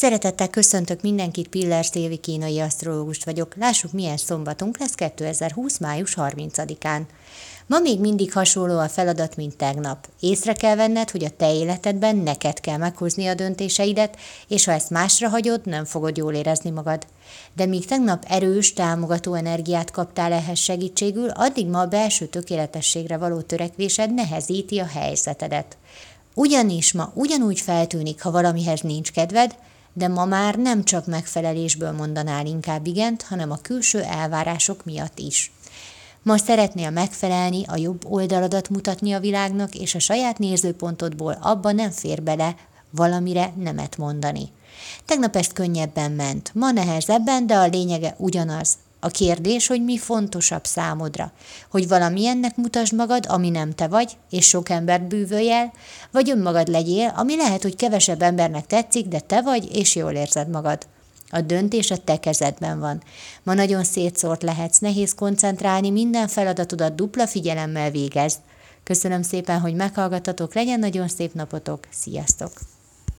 Szeretettel köszöntök mindenkit, Piller Szévi kínai asztrológust vagyok. Lássuk, milyen szombatunk lesz 2020. május 30-án. Ma még mindig hasonló a feladat, mint tegnap. Észre kell venned, hogy a te életedben neked kell meghozni a döntéseidet, és ha ezt másra hagyod, nem fogod jól érezni magad. De míg tegnap erős, támogató energiát kaptál ehhez segítségül, addig ma a belső tökéletességre való törekvésed nehezíti a helyzetedet. Ugyanis ma ugyanúgy feltűnik, ha valamihez nincs kedved, de ma már nem csak megfelelésből mondanál inkább igent, hanem a külső elvárások miatt is. Ma szeretnél megfelelni, a jobb oldaladat mutatni a világnak, és a saját nézőpontodból abba nem fér bele valamire nemet mondani. Tegnap ezt könnyebben ment, ma nehezebben, de a lényege ugyanaz. A kérdés, hogy mi fontosabb számodra, hogy valamilyennek mutasd magad, ami nem te vagy, és sok embert bűvölj el, vagy önmagad legyél, ami lehet, hogy kevesebb embernek tetszik, de te vagy, és jól érzed magad. A döntés a te kezedben van. Ma nagyon szétszórt lehetsz, nehéz koncentrálni, minden feladatodat dupla figyelemmel végezd. Köszönöm szépen, hogy meghallgattatok, legyen nagyon szép napotok, sziasztok!